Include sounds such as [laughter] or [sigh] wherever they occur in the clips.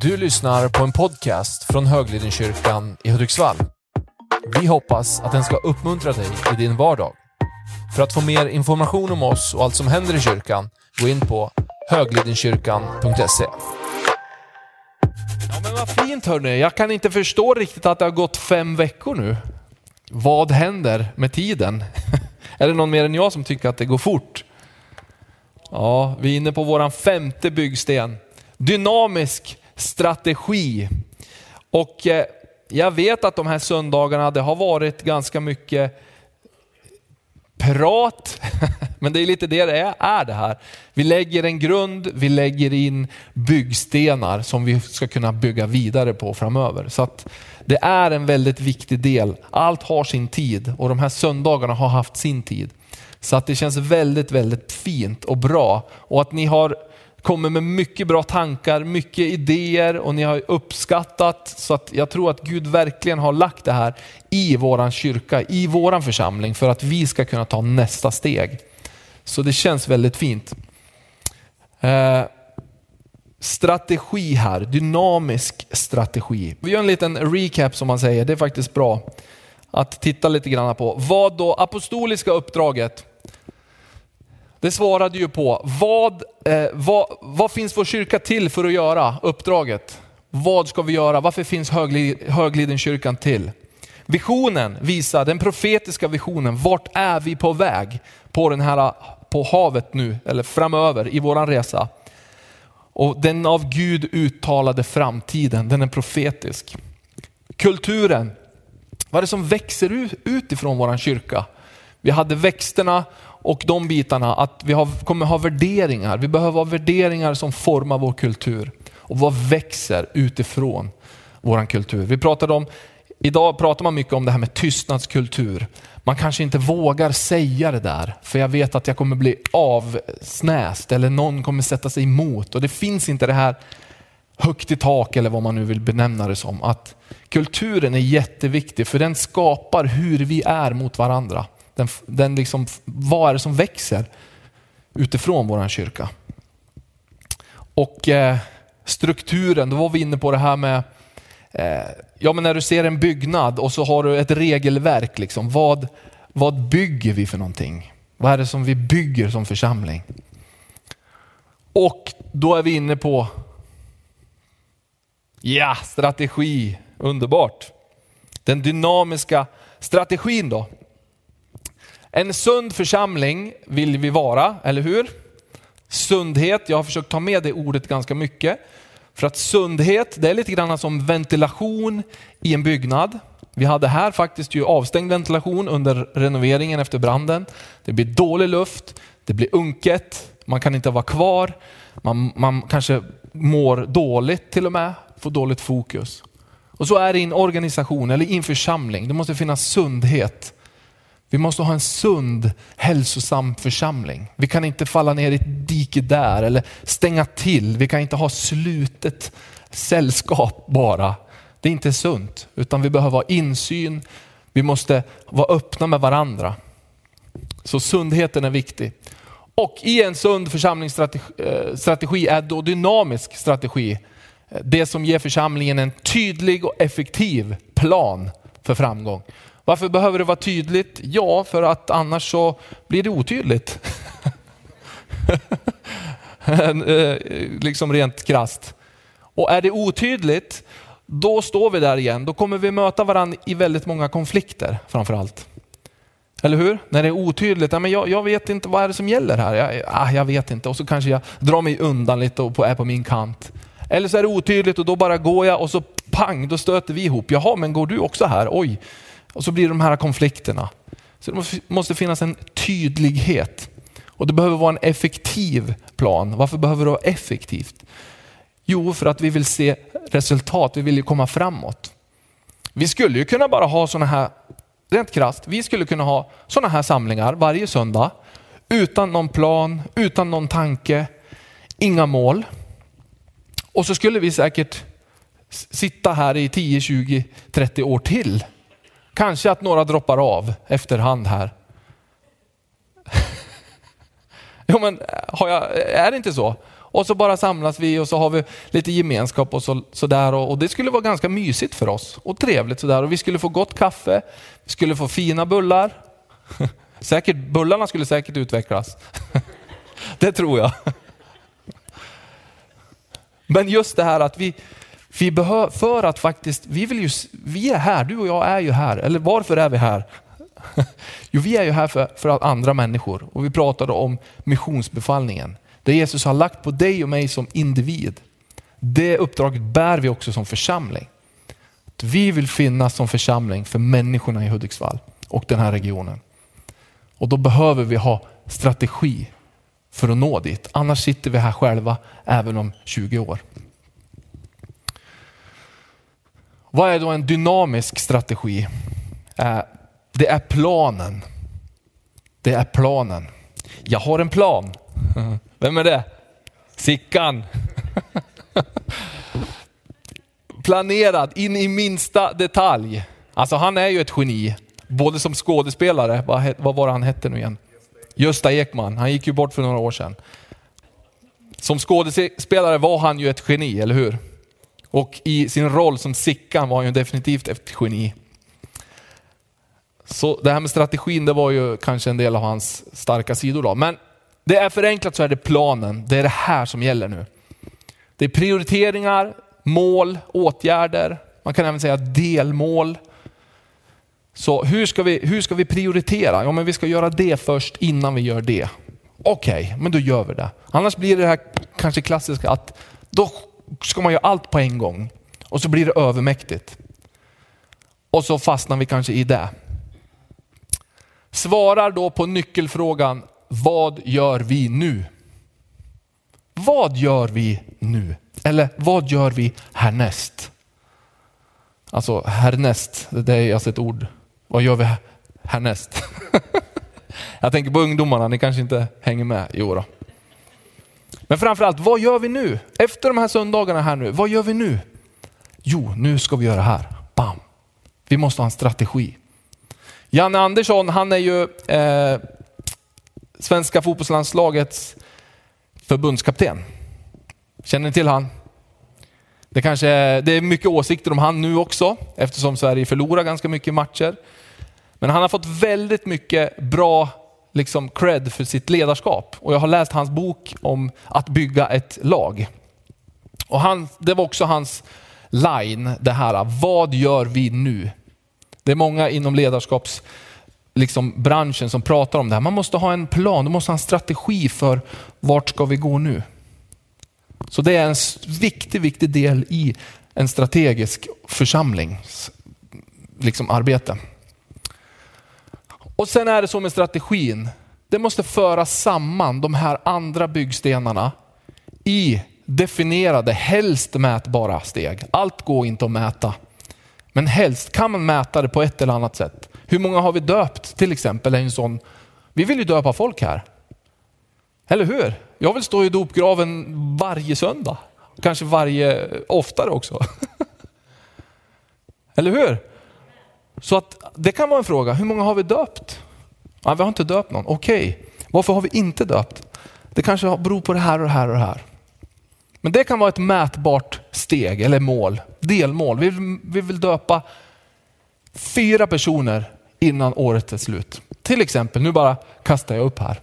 Du lyssnar på en podcast från Höglidenkyrkan i Hudiksvall. Vi hoppas att den ska uppmuntra dig i din vardag. För att få mer information om oss och allt som händer i kyrkan, gå in på höglidenkyrkan.se. Ja, men vad fint hörni. Jag kan inte förstå riktigt att det har gått fem veckor nu. Vad händer med tiden? [laughs] är det någon mer än jag som tycker att det går fort? Ja, vi är inne på våran femte byggsten. Dynamisk strategi. Och eh, jag vet att de här söndagarna, det har varit ganska mycket prat, [laughs] men det är lite det det är, är det här. Vi lägger en grund, vi lägger in byggstenar som vi ska kunna bygga vidare på framöver. Så att det är en väldigt viktig del. Allt har sin tid och de här söndagarna har haft sin tid. Så att det känns väldigt, väldigt fint och bra. Och att ni har kommit med mycket bra tankar, mycket idéer och ni har uppskattat. Så att jag tror att Gud verkligen har lagt det här i våran kyrka, i våran församling för att vi ska kunna ta nästa steg. Så det känns väldigt fint. Eh, strategi här, dynamisk strategi. Vi gör en liten recap som man säger, det är faktiskt bra att titta lite grann på. Vad då apostoliska uppdraget? Det svarade ju på vad, eh, vad, vad finns vår kyrka till för att göra? Uppdraget. Vad ska vi göra? Varför finns Höglidenkyrkan till? Visionen visar, den profetiska visionen, vart är vi på väg på, den här, på havet nu, eller framöver i våran resa? Och den av Gud uttalade framtiden, den är profetisk. Kulturen, vad är det som växer ut, ut ifrån våran kyrka? Vi hade växterna och de bitarna, att vi har, kommer ha värderingar. Vi behöver ha värderingar som formar vår kultur. Och vad växer utifrån vår kultur? Vi pratade om, idag pratar man mycket om det här med tystnadskultur. Man kanske inte vågar säga det där, för jag vet att jag kommer bli avsnäst eller någon kommer sätta sig emot. Och det finns inte det här högt i tak eller vad man nu vill benämna det som. Att kulturen är jätteviktig för den skapar hur vi är mot varandra. Den, den liksom, vad är det som växer utifrån vår kyrka? Och eh, strukturen, då var vi inne på det här med, eh, ja men när du ser en byggnad och så har du ett regelverk, liksom, vad, vad bygger vi för någonting? Vad är det som vi bygger som församling? Och då är vi inne på, ja, strategi, underbart. Den dynamiska strategin då. En sund församling vill vi vara, eller hur? Sundhet, jag har försökt ta med det ordet ganska mycket. För att sundhet, det är lite grann som ventilation i en byggnad. Vi hade här faktiskt ju avstängd ventilation under renoveringen efter branden. Det blir dålig luft, det blir unket, man kan inte vara kvar, man, man kanske mår dåligt till och med, får dåligt fokus. Och så är det i en organisation eller i en församling. Det måste finnas sundhet vi måste ha en sund, hälsosam församling. Vi kan inte falla ner i ett dike där eller stänga till. Vi kan inte ha slutet sällskap bara. Det är inte sunt, utan vi behöver ha insyn. Vi måste vara öppna med varandra. Så sundheten är viktig. Och i en sund församlingsstrategi eh, är då dynamisk strategi det som ger församlingen en tydlig och effektiv plan för framgång. Varför behöver det vara tydligt? Ja, för att annars så blir det otydligt. [laughs] Eh, liksom rent krast. Och är det otydligt, då står vi där igen. Då kommer vi möta varandra i väldigt många konflikter framför allt. Eller hur? När det är otydligt, ja, men jag, jag vet inte vad är det som gäller här. Jag, ah, jag vet inte och så kanske jag drar mig undan lite och är på min kant. Eller så är det otydligt och då bara går jag och så pang, då stöter vi ihop. Jaha, men går du också här? Oj, och så blir det de här konflikterna. Så det måste finnas en tydlighet. Och det behöver vara en effektiv plan. Varför behöver det vara effektivt? Jo, för att vi vill se resultat, vi vill ju komma framåt. Vi skulle ju kunna bara ha sådana här, rent krasst, vi skulle kunna ha sådana här samlingar varje söndag utan någon plan, utan någon tanke, inga mål. Och så skulle vi säkert sitta här i 10, 20, 30 år till Kanske att några droppar av efterhand här. [laughs] jo men eh, har jag, eh, är det inte så? Och så bara samlas vi och så har vi lite gemenskap och så, där. Och, och det skulle vara ganska mysigt för oss och trevligt sådär. Och vi skulle få gott kaffe, vi skulle få fina bullar. [laughs] Säkert, bullarna skulle säkert utvecklas. [laughs] det tror jag. Men just det här att vi, vi behöver, för att faktiskt, vi, vill ju, vi är här, du och jag är ju här. Eller varför är vi här? [laughs] Jo, vi är ju här för, för andra människor och vi pratade om missionsbefallningen. Det Jesus har lagt på dig och mig som individ. Det uppdraget bär vi också som församling. Att vi vill finnas som församling för människorna i Hudiksvall och den här regionen. Och då behöver vi ha strategi för att nå dit. Annars sitter vi här själva även om 20 år. Vad är då en dynamisk strategi? Eh, det är planen. Det är planen. Jag har en plan. [laughs] Vem är det? Sickan. [laughs] Planerad in i minsta detalj. Alltså han är ju ett geni, både som skådespelare, vad, vad var det han hette nu igen? Gösta Ekman, han gick ju bort för några år sedan. Som skådespelare var han ju ett geni, eller hur? Och i sin roll som Sickan var han ju definitivt ett geni. Så det här med strategin, det var ju kanske en del av hans starka sidor då. Men det är förenklat så är det planen. Det är det här som gäller nu. Det är prioriteringar, mål, åtgärder. Man kan även säga delmål. Så hur ska vi, hur ska vi prioritera? Ja, men vi ska göra det först innan vi gör det. Okej, okay, men då gör vi det. Annars blir det här kanske klassiska att då ska man göra allt på en gång och så blir det övermäktigt. Och så fastnar vi kanske i det. Svarar då på nyckelfrågan, vad gör vi nu? Vad gör vi nu? Eller vad gör vi härnäst? Alltså härnäst, det är alltså ett ord. Vad gör vi härnäst? [laughs] Jag tänker på ungdomarna, ni kanske inte hänger med? Jo då. Men framförallt, vad gör vi nu? Efter de här söndagarna här nu, vad gör vi nu? Jo, nu ska vi göra här. Bam! Vi måste ha en strategi. Janne Andersson, han är ju eh, svenska fotbollslandslagets förbundskapten. Känner ni till han? Det, kanske, det är mycket åsikter om han nu också eftersom Sverige förlorar ganska mycket matcher. Men han har fått väldigt mycket bra liksom, cred för sitt ledarskap. Och jag har läst hans bok om att bygga ett lag. Och han, det var också hans line, det här, vad gör vi nu? Det är många inom ledarskaps liksom branschen som pratar om det här. Man måste ha en plan, du måste ha en strategi för vart ska vi gå nu? Så det är en viktig, viktig del i en strategisk församlings liksom, arbete. Och sen är det så med strategin. Det måste föra samman de här andra byggstenarna i definierade, helst mätbara steg. Allt går inte att mäta. Men helst kan man mäta det på ett eller annat sätt. Hur många har vi döpt till exempel? En sån, vi vill ju döpa folk här. Eller hur? Jag vill stå i dopgraven varje söndag. Kanske varje, oftare också. [laughs] Eller hur? Så att det kan vara en fråga, hur många har vi döpt? Ja, vi har inte döpt någon. Okej, okay. varför har vi inte döpt? Det kanske beror på det här och det här och det här. Men det kan vara ett mätbart steg eller mål, delmål. Vi vill, vi vill döpa fyra personer innan året är slut. Till exempel, nu bara kastar jag upp här.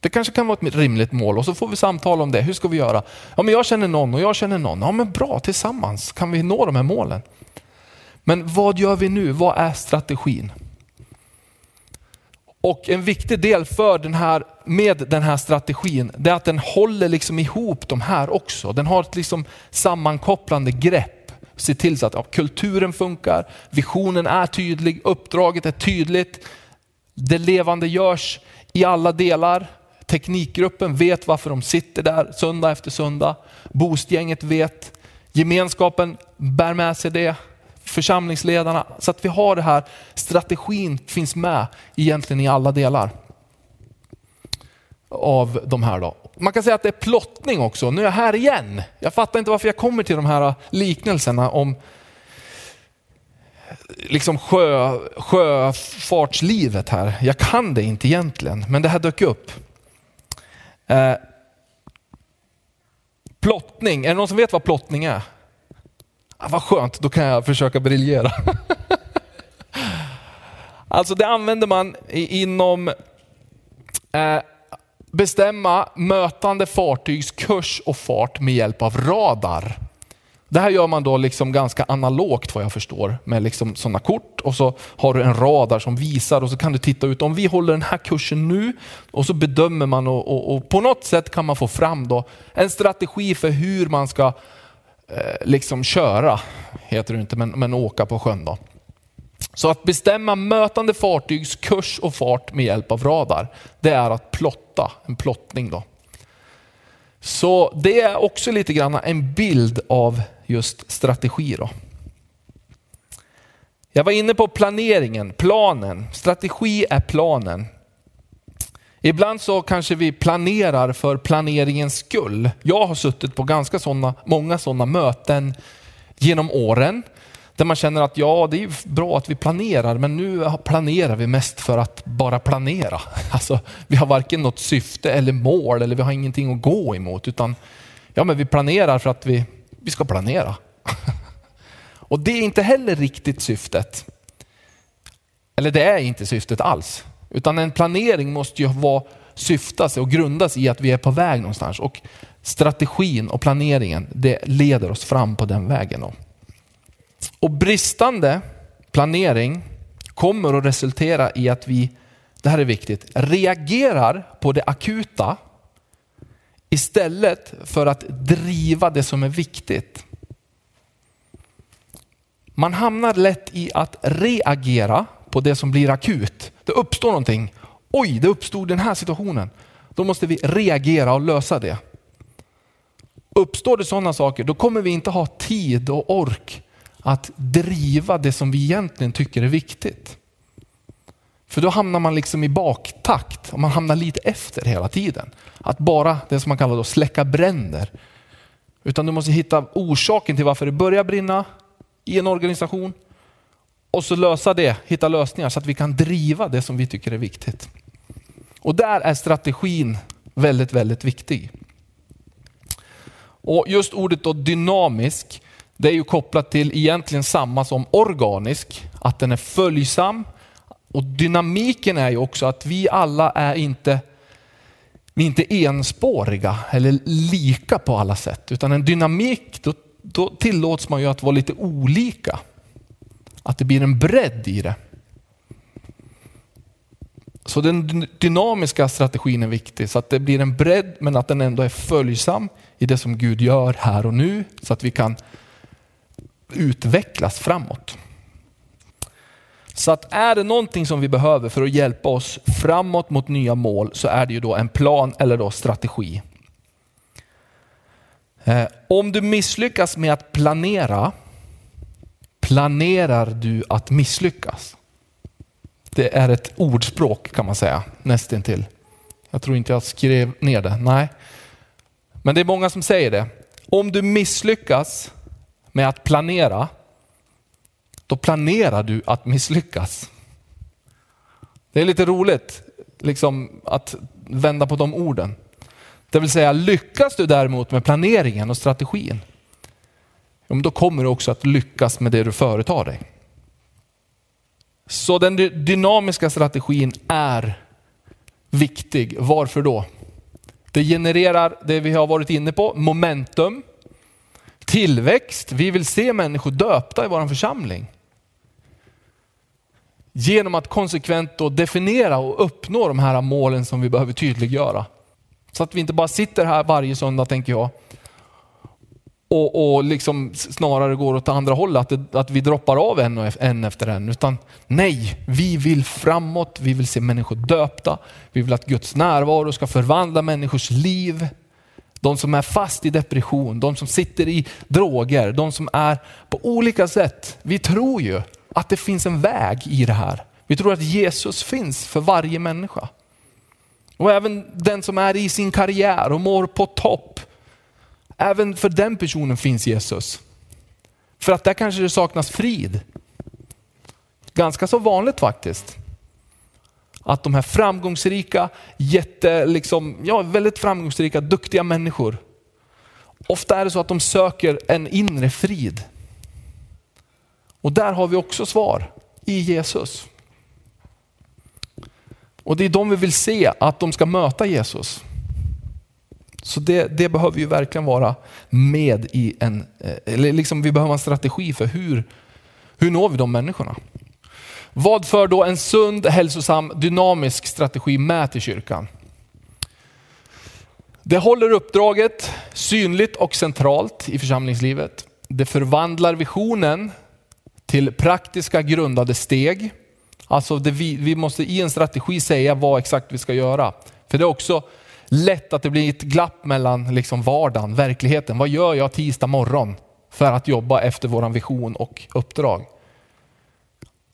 Det kanske kan vara ett rimligt mål och så får vi samtala om det. Hur ska vi göra? Ja, men jag känner någon och jag känner någon. Ja, men bra, tillsammans kan vi nå de här målen. Men vad gör vi nu? Vad är strategin? Och en viktig del för den här, med den här strategin, det är att den håller liksom ihop de här också. Den har ett liksom sammankopplande grepp. Se till så att ja, kulturen funkar, visionen är tydlig, uppdraget är tydligt. Det levande görs i alla delar. Teknikgruppen vet varför de sitter där söndag efter söndag. Boostgänget vet. Gemenskapen bär med sig det församlingsledarna, så att vi har det här, strategin finns med egentligen i alla delar av de här. Då. Man kan säga att det är plottning också. Nu är jag här igen. Jag fattar inte varför jag kommer till de här äh, liknelserna om liksom sjö, sjöfartslivet här. Jag kan det inte egentligen, men det här dök upp. Eh, Plottning, är det någon som vet vad plottning är? Ah, vad skönt, då kan jag försöka briljera. [laughs] alltså det använder man inom eh, bestämma mötande fartygs kurs och fart med hjälp av radar. Det här gör man då liksom ganska analogt vad jag förstår med liksom sådana kort och så har du en radar som visar och så kan du titta ut om vi håller den här kursen nu och så bedömer man och, och, och på något sätt kan man få fram då en strategi för hur man ska Eh, liksom köra, heter det inte, men, men åka på sjön. Då. Så att bestämma mötande fartygs kurs och fart med hjälp av radar, det är att plotta, en plottning. Då. Så det är också lite grann en bild av just strategi. Då. Jag var inne på planeringen, planen. Strategi är planen. Ibland så kanske vi planerar för planeringens skull. Jag har suttit på ganska såna, många sådana möten genom åren där man känner att ja, det är bra att vi planerar, men nu planerar vi mest för att bara planera. [laughs] Alltså, vi har varken något syfte eller mål eller vi har ingenting att gå emot, utan ja, men vi planerar för att vi, vi ska planera. [laughs] Och det är inte heller riktigt syftet. Eller det är inte syftet alls. Utan en planering måste ju vara, syfta sig och grundas i att vi är på väg någonstans. Och strategin och planeringen, det leder oss fram på den vägen. Då. Och bristande planering kommer att resultera i att vi, det här är viktigt, reagerar på det akuta istället för att driva det som är viktigt. Man hamnar lätt i att reagera på det som blir akut. Det uppstår någonting. Oj, det uppstod den här situationen. Då måste vi reagera och lösa det. Uppstår det sådana saker, då kommer vi inte ha tid och ork att driva det som vi egentligen tycker är viktigt. För då hamnar man liksom i baktakt och man hamnar lite efter hela tiden. Att bara det som man kallar då släcka bränder. Utan du måste hitta orsaken till varför det börjar brinna i en organisation och så lösa det, hitta lösningar så att vi kan driva det som vi tycker är viktigt. Och där är strategin väldigt, väldigt viktig. Och just ordet då dynamisk, det är ju kopplat till egentligen samma som organisk, att den är följsam. Och dynamiken är ju också att vi alla är inte, vi är inte enspåriga eller lika på alla sätt. Utan en dynamik, då, då tillåts man ju att vara lite olika. Att det blir en bredd i det. Så den dynamiska strategin är viktig, så att det blir en bredd men att den ändå är följsam i det som Gud gör här och nu så att vi kan utvecklas framåt. Så att är det någonting som vi behöver för att hjälpa oss framåt mot nya mål så är det ju då en plan eller då strategi. Eh, om du misslyckas med att planera, planerar du att misslyckas? Det är ett ordspråk kan man säga, nästintill. Jag tror inte jag skrev ner det, nej. Men det är många som säger det. Om du misslyckas med att planera, då planerar du att misslyckas. Det är lite roligt liksom, att vända på de orden. Det vill säga, lyckas du däremot med planeringen och strategin, då kommer du också att lyckas med det du företar dig. Så den dynamiska strategin är viktig. Varför då? Det genererar det vi har varit inne på, momentum, tillväxt. Vi vill se människor döpta i vår församling. Genom att konsekvent definiera och uppnå de här målen som vi behöver tydliggöra. Så att vi inte bara sitter här varje söndag, tänker jag, och, och liksom snarare går åt andra hållet, att, det, att vi droppar av en, och en efter en. Utan nej, vi vill framåt, vi vill se människor döpta, vi vill att Guds närvaro ska förvandla människors liv. De som är fast i depression, de som sitter i droger, de som är på olika sätt. Vi tror ju att det finns en väg i det här. Vi tror att Jesus finns för varje människa. Och även den som är i sin karriär och mår på topp. Även för den personen finns Jesus. För att där kanske det saknas frid. Ganska så vanligt faktiskt. Att de här framgångsrika, jätte, liksom, ja, väldigt framgångsrika, duktiga människor Ofta är det så att de söker en inre frid. Och där har vi också svar i Jesus. Och det är de vi vill se, att de ska möta Jesus. Så det, det behöver ju verkligen vara med i en, eh, eller liksom vi behöver en strategi för hur, hur når vi de människorna? Vad för då en sund, hälsosam, dynamisk strategi med till kyrkan? Det håller uppdraget synligt och centralt i församlingslivet. Det förvandlar visionen till praktiska grundade steg. Alltså vi, vi måste i en strategi säga vad exakt vi ska göra. För det är också lätt att det blir ett glapp mellan liksom vardagen, verkligheten. Vad gör jag tisdag morgon för att jobba efter vår vision och uppdrag?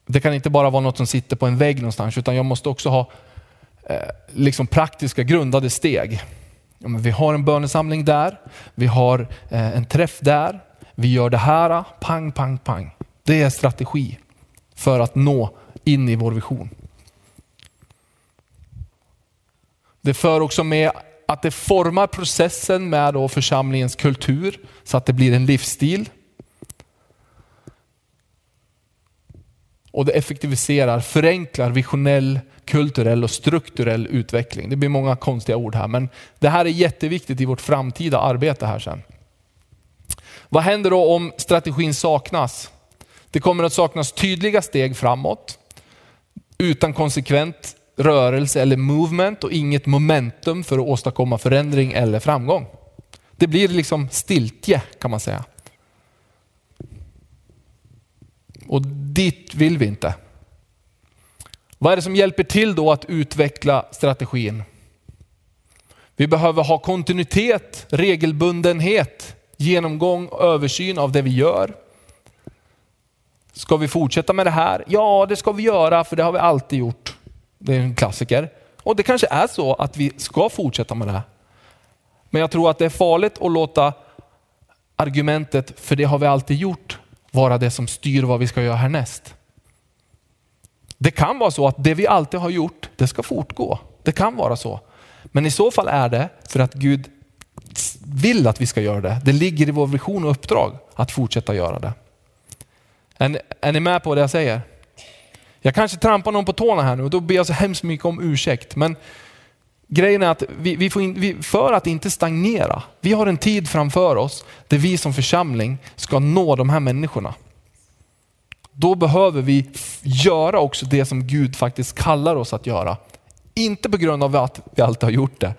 Det kan inte bara vara något som sitter på en vägg någonstans utan jag måste också ha eh, liksom praktiska grundade steg. Ja, vi har en bönesamling där, vi har eh, en träff där, vi gör det här, pang, pang, pang. Det är strategi för att nå in i vår vision. Det för också med att det formar processen med då församlingens kultur så att det blir en livsstil. Och det effektiviserar, förenklar visionell, kulturell och strukturell utveckling. Det blir många konstiga ord här, men det här är jätteviktigt i vårt framtida arbete här sen. Vad händer då om strategin saknas? Det kommer att saknas tydliga steg framåt utan konsekvent rörelse eller movement och inget momentum för att åstadkomma förändring eller framgång. Det blir liksom stiltje kan man säga. Och dit vill vi inte. Vad är det som hjälper till då att utveckla strategin? Vi behöver ha kontinuitet, regelbundenhet, genomgång, översyn av det vi gör. Ska vi fortsätta med det här? Ja, det ska vi göra för det har vi alltid gjort. Det är en klassiker. Och det kanske är så att vi ska fortsätta med det här. Men jag tror att det är farligt att låta argumentet, för det har vi alltid gjort, vara det som styr vad vi ska göra härnäst. Det kan vara så att det vi alltid har gjort, det ska fortgå. Det kan vara så. Men i så fall är det för att Gud vill att vi ska göra det. Det ligger i vår vision och uppdrag att fortsätta göra det. Är, är ni med på det jag säger? Jag kanske trampar någon på tårna här nu och då ber jag så hemskt mycket om ursäkt. Men grejen är att vi, vi får in, vi, för att inte stagnera, vi har en tid framför oss där vi som församling ska nå de här människorna. Då behöver vi göra också det som Gud faktiskt kallar oss att göra. Inte på grund av att vi alltid har gjort det,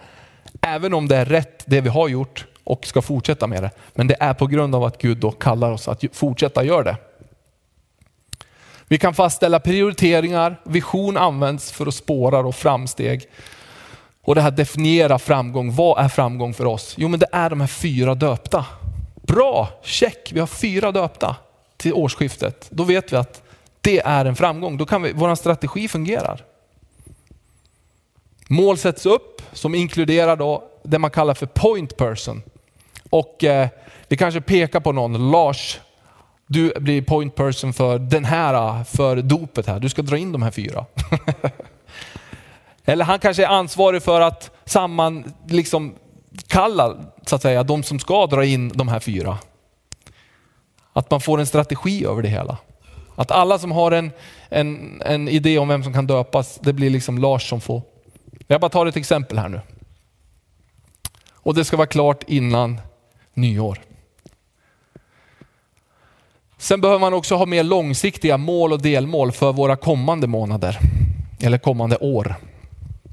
även om det är rätt det vi har gjort och ska fortsätta med det. Men det är på grund av att Gud då kallar oss att fortsätta göra det. Vi kan fastställa prioriteringar, vision används för att spåra och framsteg. Och det här definiera framgång, vad är framgång för oss? Jo men det är de här fyra döpta. Bra, check, vi har fyra döpta till årsskiftet. Då vet vi att det är en framgång, då kan vi, vår strategi fungerar. Mål sätts upp som inkluderar då det man kallar för point person. Och eh, vi kanske pekar på någon, Lars du blir point person för den här, för dopet här. Du ska dra in de här fyra. [laughs] Eller han kanske är ansvarig för att samman, liksom kalla så att säga, de som ska dra in de här fyra. Att man får en strategi över det hela. Att alla som har en, en, en idé om vem som kan döpas, det blir liksom Lars som får. Jag bara tar ett exempel här nu. Och det ska vara klart innan nyår. Sen behöver man också ha mer långsiktiga mål och delmål för våra kommande månader eller kommande år.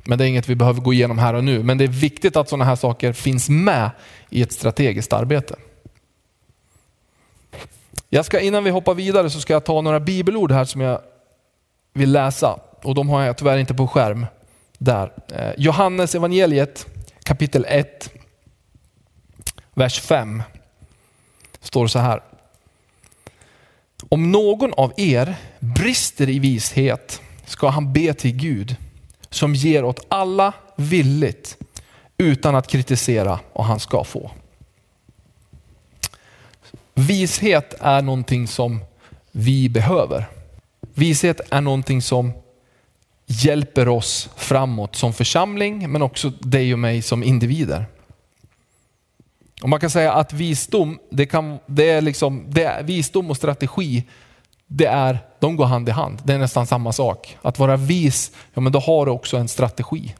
Men det är inget vi behöver gå igenom här och nu. Men det är viktigt att sådana här saker finns med i ett strategiskt arbete. Jag ska, innan vi hoppar vidare så ska jag ta några bibelord här som jag vill läsa. Och de har jag tyvärr inte på skärm. Där. Eh, Johannes evangeliet kapitel 1, vers 5. Står så här. Om någon av er brister i vishet ska han be till Gud som ger åt alla villigt utan att kritisera och han ska få. Vishet är någonting som vi behöver. Vishet är någonting som hjälper oss framåt som församling men också dig och mig som individer. Och man kan säga att visdom, det kan, det är liksom, det är, visdom och strategi, det är, de går hand i hand. Det är nästan samma sak. Att vara vis, ja men då har du också en strategi.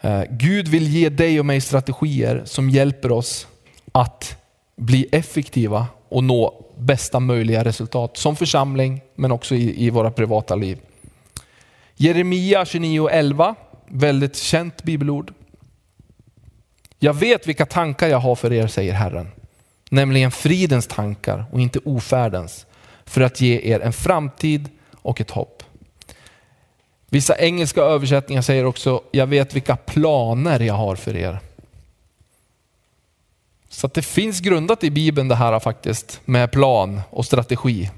Eh, Gud vill ge dig och mig strategier som hjälper oss att bli effektiva och nå bästa möjliga resultat som församling men också i, i våra privata liv. Jeremia 29 och 11, väldigt känt bibelord. Jag vet vilka tankar jag har för er, säger Herren. Nämligen fridens tankar och inte ofärdens. För att ge er en framtid och ett hopp. Vissa engelska översättningar säger också, jag vet vilka planer jag har för er. Så det finns grundat i Bibeln det här faktiskt med plan och strategi.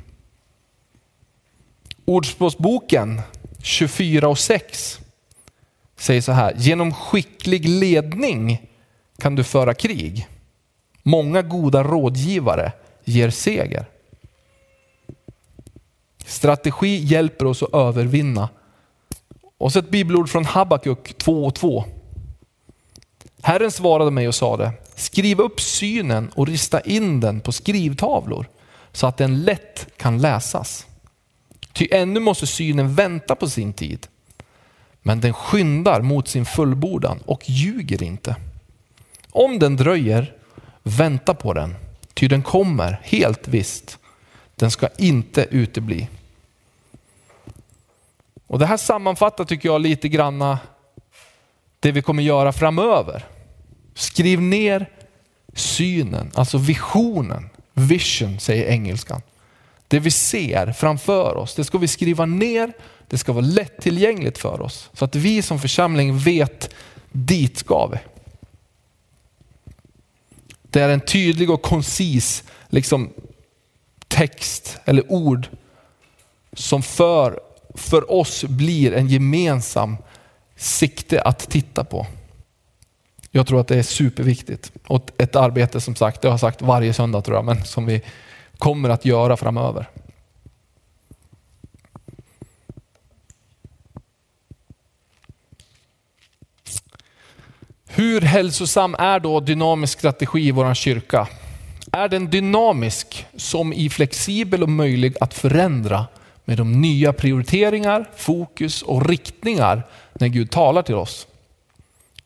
Ordspråksboken 24 och 6 säger så här, genom skicklig ledning kan du föra krig. Många goda rådgivare ger seger. Strategi hjälper oss att övervinna. Och så ett bibelord från Habakuk 2 och 2. Herren svarade mig och sade, skriv upp synen och rista in den på skrivtavlor så att den lätt kan läsas. Ty ännu måste synen vänta på sin tid. Men den skyndar mot sin fullbordan och ljuger inte. Om den dröjer, vänta på den, ty den kommer helt visst. Den ska inte utebli. Och Det här sammanfattar tycker jag lite granna det vi kommer göra framöver. Skriv ner synen, alltså visionen. Vision säger engelskan. Det vi ser framför oss, det ska vi skriva ner. Det ska vara lättillgängligt för oss. Så att vi som församling vet, dit ska vi. Det är en tydlig och koncis liksom, text eller ord som för, för oss blir en gemensam sikte att titta på. Jag tror att det är superviktigt och ett arbete som sagt, det har jag sagt varje söndag tror jag, men som vi kommer att göra framöver. Hur hälsosam är då dynamisk strategi i vår kyrka? Är den dynamisk som i flexibel och möjlig att förändra med de nya prioriteringar, fokus och riktningar när Gud talar till oss?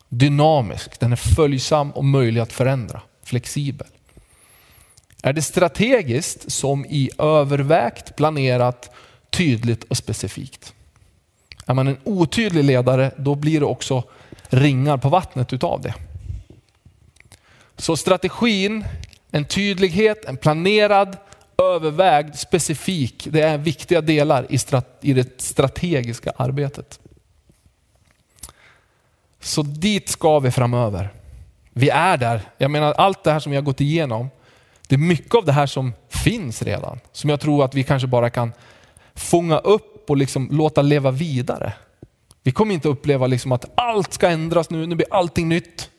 Dynamisk, den är följsam och möjlig att förändra, flexibel. Är det strategiskt som i övervägt, planerat, tydligt och specifikt? Är man en otydlig ledare, då blir det också ringar på vattnet utav det. Så strategin, en tydlighet, en planerad, övervägd, specifik, det är viktiga delar i, i det strategiska arbetet. Så dit ska vi framöver. Vi är där. Jag menar allt det här som vi har gått igenom, det är mycket av det här som finns redan. Som jag tror att vi kanske bara kan fånga upp och liksom låta leva vidare. Vi kommer inte uppleva liksom att allt ska ändras nu, nu blir allting nytt.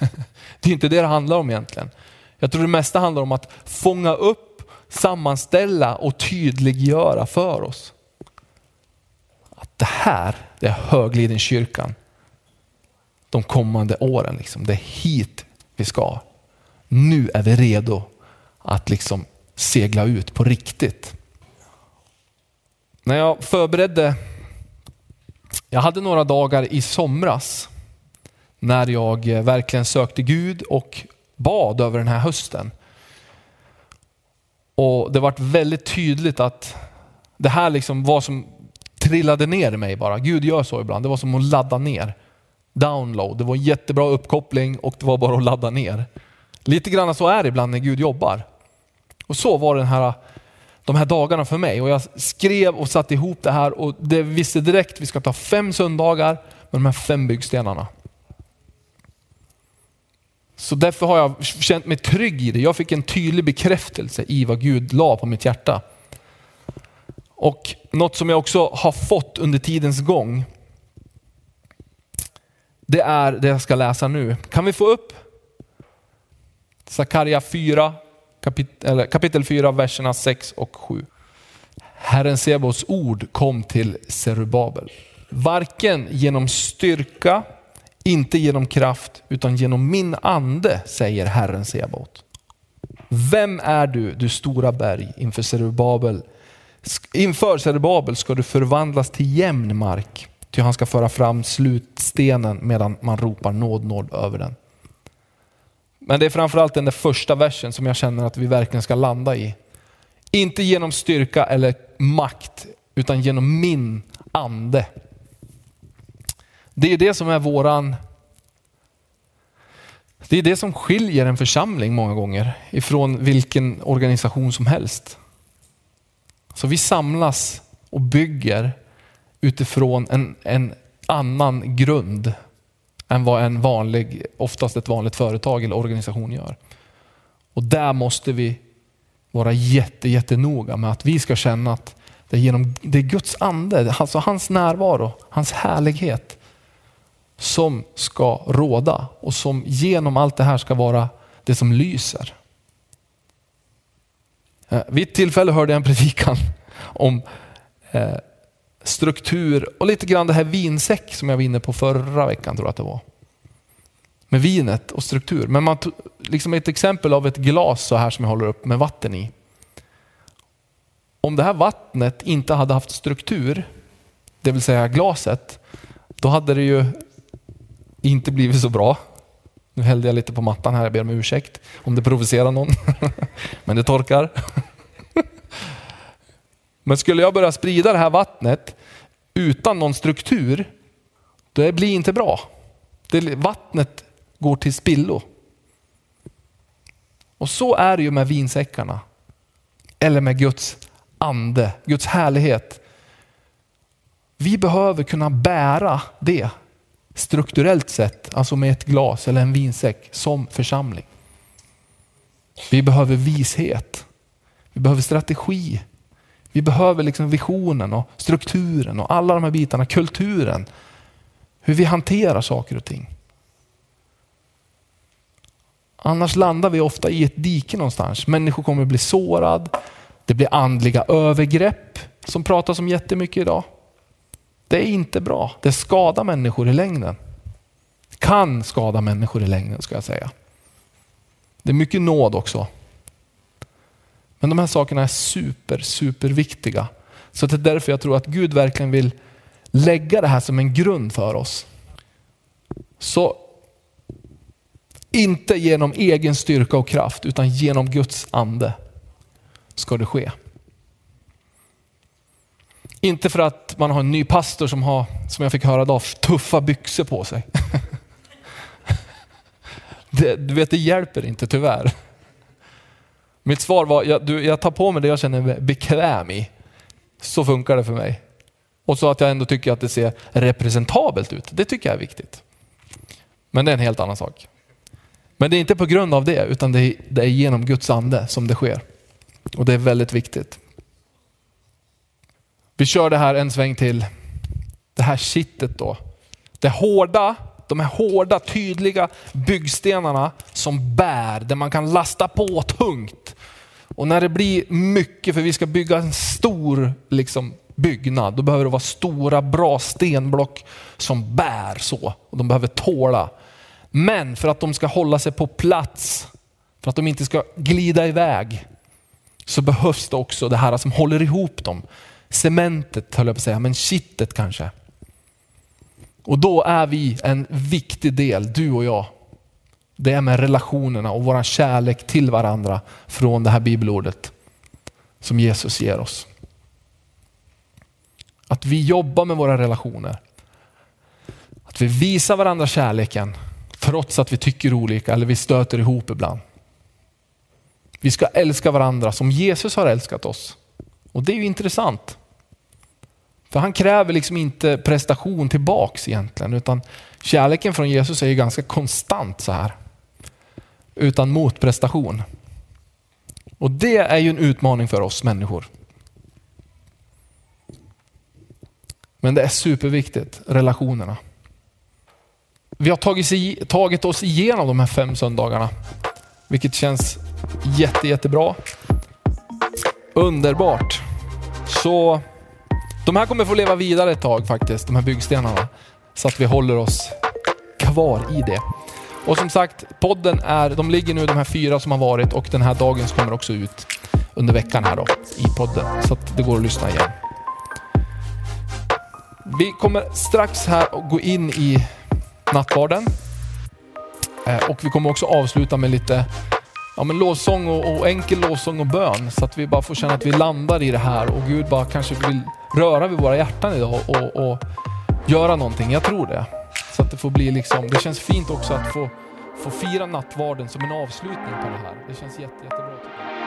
[laughs] Det är inte det det handlar om egentligen. Jag tror det mesta handlar om att fånga upp, sammanställa och tydliggöra för oss. Att det här, det är Höglidenkyrkan de kommande åren. Liksom. Det är hit vi ska. Nu är vi redo att liksom segla ut på riktigt. När jag förberedde, jag hade några dagar i somras när jag eh, verkligen sökte Gud och bad över den här hösten. Och Det var väldigt tydligt att det här liksom var som trillade ner i mig bara. Gud gör så ibland. Det var som att ladda ner. Download. Det var en jättebra uppkoppling och det var bara att ladda ner. Lite grann så är det ibland när Gud jobbar. Och så var den här, de här dagarna för mig. Och jag skrev och satte ihop det här och det visste direkt att vi ska ta fem söndagar med de här fem byggstenarna. Så därför har jag känt mig trygg i det. Jag fick en tydlig bekräftelse i vad Gud la på mitt hjärta. Och något som jag också har fått under tidens gång, det är det jag ska läsa nu. Kan vi få upp Sakarja 4, kapitel, kapitel 4, verserna 6 och 7. Herren Sebos ord kom till Serubabel. Varken genom styrka, inte genom kraft, utan genom min ande, säger Herren Sebaot. Vem är du, du stora berg, inför Serubabel? Inför Zerubabel ska du förvandlas till jämn mark, ty han ska föra fram slutstenen medan man ropar nåd, nåd över den. Men det är framförallt den där första versen som jag känner att vi verkligen ska landa i. Inte genom styrka eller makt, utan genom min ande. Det är det som är våran det är det som skiljer en församling många gånger ifrån vilken organisation som helst. Så vi samlas och bygger utifrån en, en annan grund än vad en vanlig, oftast ett vanligt företag eller organisation gör. Och där måste vi vara jätte, jättenoga med att vi ska känna att det är, genom, det är Guds ande, alltså hans närvaro, hans härlighet som ska råda och som genom allt det här ska vara det som lyser. Eh, vid ett tillfälle hörde jag en predikan om eh, struktur och lite grann det här vinsäck som jag var inne på förra veckan tror jag att det var. Med vinet och struktur. Men man tog, liksom ett exempel av ett glas så här som jag håller upp med vatten i. Om det här vattnet inte hade haft struktur, det vill säga glaset, då hade det ju inte blivit så bra. Nu hällde jag lite på mattan här, jag ber om ursäkt om det provocerar någon. [laughs] Men det torkar. Men skulle jag börja sprida det här vattnet utan någon struktur, det blir inte bra. Det, vattnet går till spillo. Och så är det ju med vinsäckarna. Eller med Guds ande, Guds härlighet. Vi behöver kunna bära det strukturellt sett, alltså med ett glas eller en vinsäck som församling. Vi behöver vishet. Vi behöver strategi. Vi behöver liksom visionen och strukturen och alla de här bitarna, kulturen. Hur vi hanterar saker och ting. Annars landar vi ofta i ett dike någonstans. Människor kommer bli sårade. Det blir andliga övergrepp som pratas om jättemycket idag. Det är inte bra. Det skadar människor i längden. Kan skada människor i längden ska jag säga. Det är mycket nåd också. Men de här sakerna är super, super viktiga. Så det är därför jag tror att Gud verkligen vill lägga det här som en grund för oss. Så inte genom egen styrka och kraft utan genom Guds ande ska det ske. Inte för att man har en ny pastor som har, som jag fick höra idag, tuffa byxor på sig. [laughs] Det, du vet, det hjälper inte tyvärr. Mitt svar var, jag, du, jag tar på mig det jag känner mig bekväm i. Så funkar det för mig. Och så att jag ändå tycker att det ser representabelt ut. Det tycker jag är viktigt. Men det är en helt annan sak. Men det är inte på grund av det, utan det är, det är genom Guds ande som det sker. Och det är väldigt viktigt. Vi kör det här en sväng till. Det här kittet då. Det hårda, de här hårda, tydliga byggstenarna som bär, där man kan lasta på tungt. Och när det blir mycket, för vi ska bygga en stor liksom, byggnad, då behöver det vara stora bra stenblock som bär så. Och de behöver tåla. Men för att de ska hålla sig på plats, för att de inte ska glida iväg, så behövs det också det här som håller ihop dem. Cementet höll jag på att säga, men kittet kanske. Och då är vi en viktig del, du och jag. Det är med relationerna och vår kärlek till varandra från det här bibelordet som Jesus ger oss. Att vi jobbar med våra relationer. Att vi visar varandra kärleken trots att vi tycker olika eller vi stöter ihop ibland. Vi ska älska varandra som Jesus har älskat oss. Och det är ju intressant. För han kräver liksom inte prestation tillbaks egentligen, utan kärleken från Jesus är ju ganska konstant så här. Utan motprestation. Och det är ju en utmaning för oss människor. Men det är superviktigt, relationerna. Vi har tagit, tagit oss igenom de här fem söndagarna, vilket känns jätte, jättebra. Underbart. Så de här kommer få leva vidare ett tag faktiskt, de här byggstenarna. Så att vi håller oss kvar i det. Och som sagt, podden är, de ligger nu de här fyra som har varit och den här dagens kommer också ut under veckan här då i podden. Så att det går att lyssna igen. Vi kommer strax här och gå in i nattvarden. Eh, och vi kommer också avsluta med lite ja, men lovsång och, och enkel lovsång och bön så att vi bara får känna att vi landar i det här och Gud bara kanske vill röra vid våra hjärtan idag och, och göra någonting. Jag tror det. Så att det får bli liksom, det känns fint också att få, få fira nattvarden som en avslutning på det här. Det känns jätte, jättebra tycker jag.